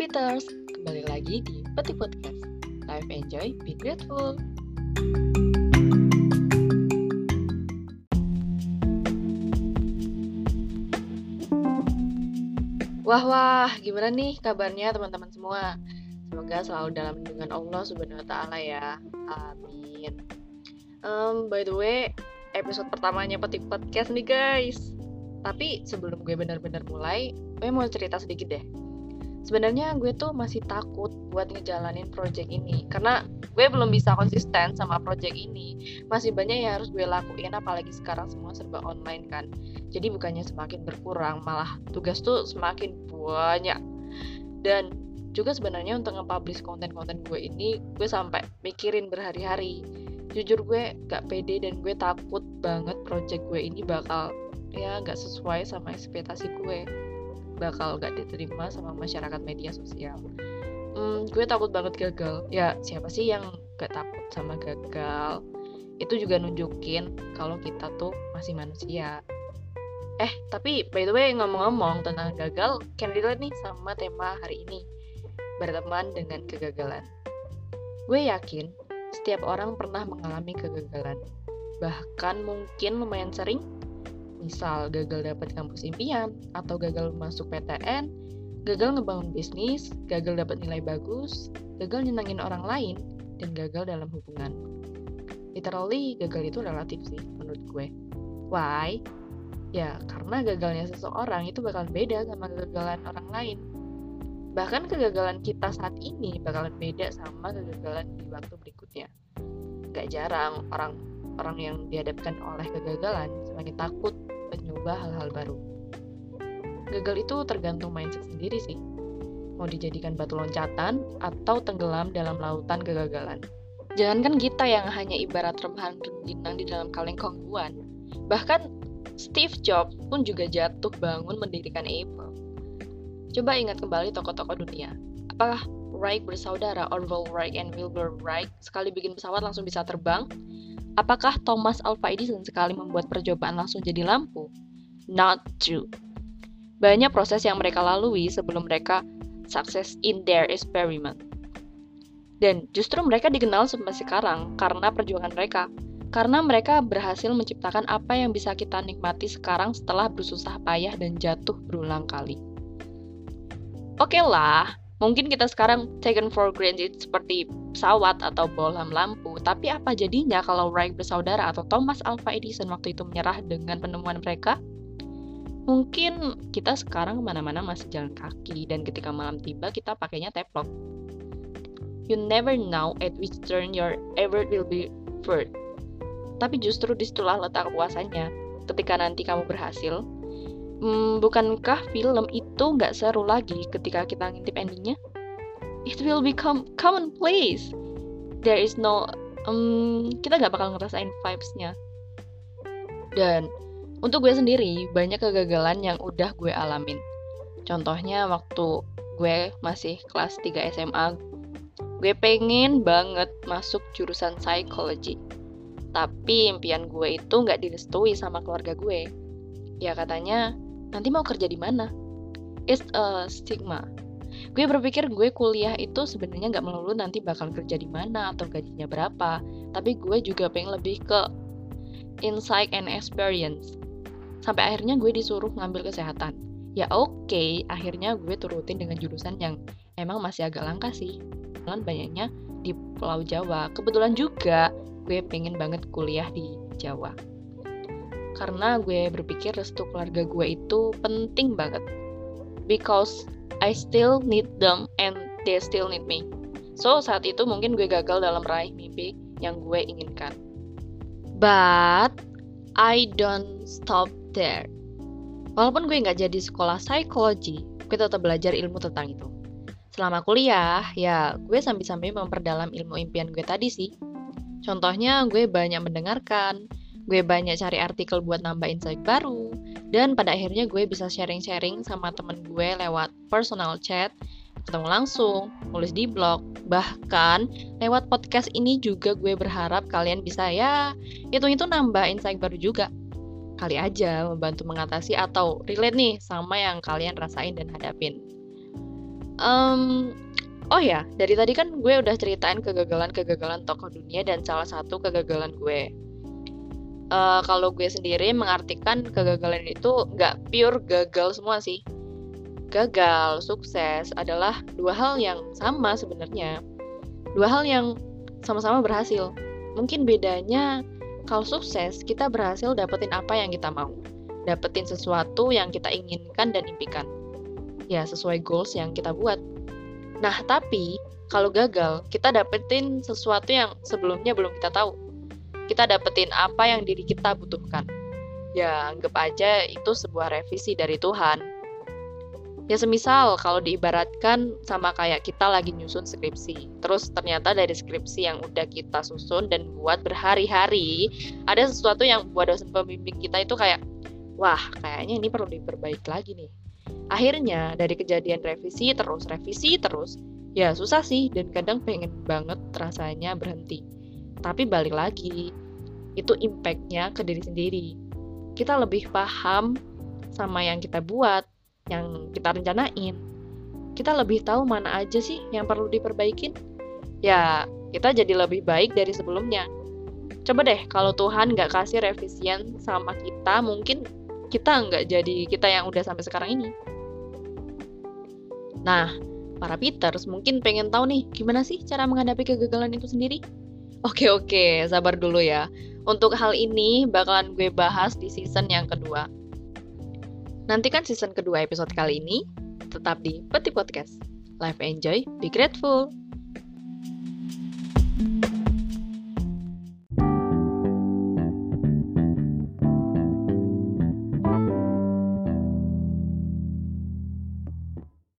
Peters, kembali lagi di Peti Podcast. Live enjoy, be grateful. Wah wah, gimana nih kabarnya teman-teman semua? Semoga selalu dalam lindungan Allah Subhanahu wa taala ya. Amin. Um, by the way, episode pertamanya Peti Podcast nih guys. Tapi sebelum gue benar-benar mulai, gue mau cerita sedikit deh sebenarnya gue tuh masih takut buat ngejalanin project ini karena gue belum bisa konsisten sama project ini. Masih banyak yang harus gue lakuin apalagi sekarang semua serba online kan. Jadi bukannya semakin berkurang malah tugas tuh semakin banyak. Dan juga sebenarnya untuk nge-publish konten-konten gue ini gue sampai mikirin berhari-hari. Jujur gue gak pede dan gue takut banget project gue ini bakal ya gak sesuai sama ekspektasi gue bakal gak diterima sama masyarakat media sosial. Hmm, gue takut banget gagal. Ya siapa sih yang gak takut sama gagal? Itu juga nunjukin kalau kita tuh masih manusia. Eh tapi by the way ngomong-ngomong tentang gagal can relate nih sama tema hari ini. Berteman dengan kegagalan. Gue yakin setiap orang pernah mengalami kegagalan. Bahkan mungkin lumayan sering misal gagal dapat kampus impian atau gagal masuk PTN, gagal ngebangun bisnis, gagal dapat nilai bagus, gagal nyenangin orang lain, dan gagal dalam hubungan. Literally, gagal itu relatif sih menurut gue. Why? Ya, karena gagalnya seseorang itu bakal beda sama kegagalan orang lain. Bahkan kegagalan kita saat ini bakalan beda sama kegagalan di waktu berikutnya. Gak jarang orang orang yang dihadapkan oleh kegagalan semakin takut mencoba hal-hal baru. Gagal itu tergantung mindset sendiri sih. Mau dijadikan batu loncatan atau tenggelam dalam lautan kegagalan. Jangankan kita yang hanya ibarat remahan rengginang di dalam kaleng kongguan. Bahkan Steve Jobs pun juga jatuh bangun mendirikan Apple. Coba ingat kembali tokoh-tokoh dunia. Apakah Wright bersaudara Orville Wright and Wilbur Wright sekali bikin pesawat langsung bisa terbang? Apakah Thomas Alva Edison sekali membuat percobaan langsung jadi lampu? Not true. Banyak proses yang mereka lalui sebelum mereka sukses in their experiment. Dan justru mereka dikenal sampai sekarang karena perjuangan mereka. Karena mereka berhasil menciptakan apa yang bisa kita nikmati sekarang setelah bersusah payah dan jatuh berulang kali. Oke okay lah, Mungkin kita sekarang taken for granted seperti pesawat atau bohlam lampu, tapi apa jadinya kalau Wright bersaudara atau Thomas Alva Edison waktu itu menyerah dengan penemuan mereka? Mungkin kita sekarang ke mana-mana masih jalan kaki dan ketika malam tiba kita pakainya teplok. You never know at which turn your effort will be furred. Tapi justru di situlah letak kepuasannya. Ketika nanti kamu berhasil, hmm, bukankah film itu nggak seru lagi ketika kita ngintip endingnya? It will become commonplace. There is no, um, kita nggak bakal ngerasain vibes-nya. Dan untuk gue sendiri, banyak kegagalan yang udah gue alamin. Contohnya waktu gue masih kelas 3 SMA, gue pengen banget masuk jurusan psikologi. Tapi impian gue itu nggak direstui sama keluarga gue. Ya katanya, nanti mau kerja di mana it's a stigma gue berpikir gue kuliah itu sebenarnya nggak melulu nanti bakal kerja di mana atau gajinya berapa tapi gue juga pengen lebih ke insight and experience sampai akhirnya gue disuruh ngambil kesehatan. Ya oke okay, akhirnya gue turutin dengan jurusan yang emang masih agak langka sih. Kebetulan banyaknya di Pulau Jawa. Kebetulan juga gue pengen banget kuliah di Jawa. Karena gue berpikir restu keluarga gue itu penting banget. Because I still need them and they still need me. So saat itu mungkin gue gagal dalam meraih mimpi yang gue inginkan. But I don't stop there. Walaupun gue nggak jadi sekolah psikologi gue tetap belajar ilmu tentang itu. Selama kuliah ya gue sambil-sambil memperdalam ilmu impian gue tadi sih. Contohnya, gue banyak mendengarkan, gue banyak cari artikel buat nambah insight baru dan pada akhirnya gue bisa sharing-sharing sama temen gue lewat personal chat ketemu langsung, nulis di blog, bahkan lewat podcast ini juga gue berharap kalian bisa ya itu itu nambah insight baru juga kali aja membantu mengatasi atau relate nih sama yang kalian rasain dan hadapin. Um, oh ya dari tadi kan gue udah ceritain kegagalan-kegagalan tokoh dunia dan salah satu kegagalan gue. Uh, kalau gue sendiri mengartikan kegagalan itu nggak pure gagal semua sih. Gagal sukses adalah dua hal yang sama sebenarnya. Dua hal yang sama-sama berhasil. Mungkin bedanya kalau sukses kita berhasil dapetin apa yang kita mau. Dapetin sesuatu yang kita inginkan dan impikan. Ya sesuai goals yang kita buat. Nah tapi kalau gagal kita dapetin sesuatu yang sebelumnya belum kita tahu. Kita dapetin apa yang diri kita butuhkan. Ya anggap aja itu sebuah revisi dari Tuhan Ya semisal kalau diibaratkan sama kayak kita lagi nyusun skripsi, terus ternyata dari skripsi yang udah kita susun dan buat berhari-hari, ada sesuatu yang buat dosen pembimbing kita itu kayak, wah kayaknya ini perlu diperbaiki lagi nih. Akhirnya dari kejadian revisi terus, revisi terus, ya susah sih dan kadang pengen banget rasanya berhenti. Tapi balik lagi, itu impactnya ke diri sendiri. Kita lebih paham sama yang kita buat, yang kita rencanain, kita lebih tahu mana aja sih yang perlu diperbaikin. Ya, kita jadi lebih baik dari sebelumnya. Coba deh, kalau Tuhan nggak kasih revisian sama kita, mungkin kita nggak jadi kita yang udah sampai sekarang ini. Nah, para Peters mungkin pengen tahu nih, gimana sih cara menghadapi kegagalan itu sendiri? Oke oke, sabar dulu ya. Untuk hal ini bakalan gue bahas di season yang kedua. Nantikan season kedua episode kali ini tetap di Peti Podcast. Live enjoy, be grateful.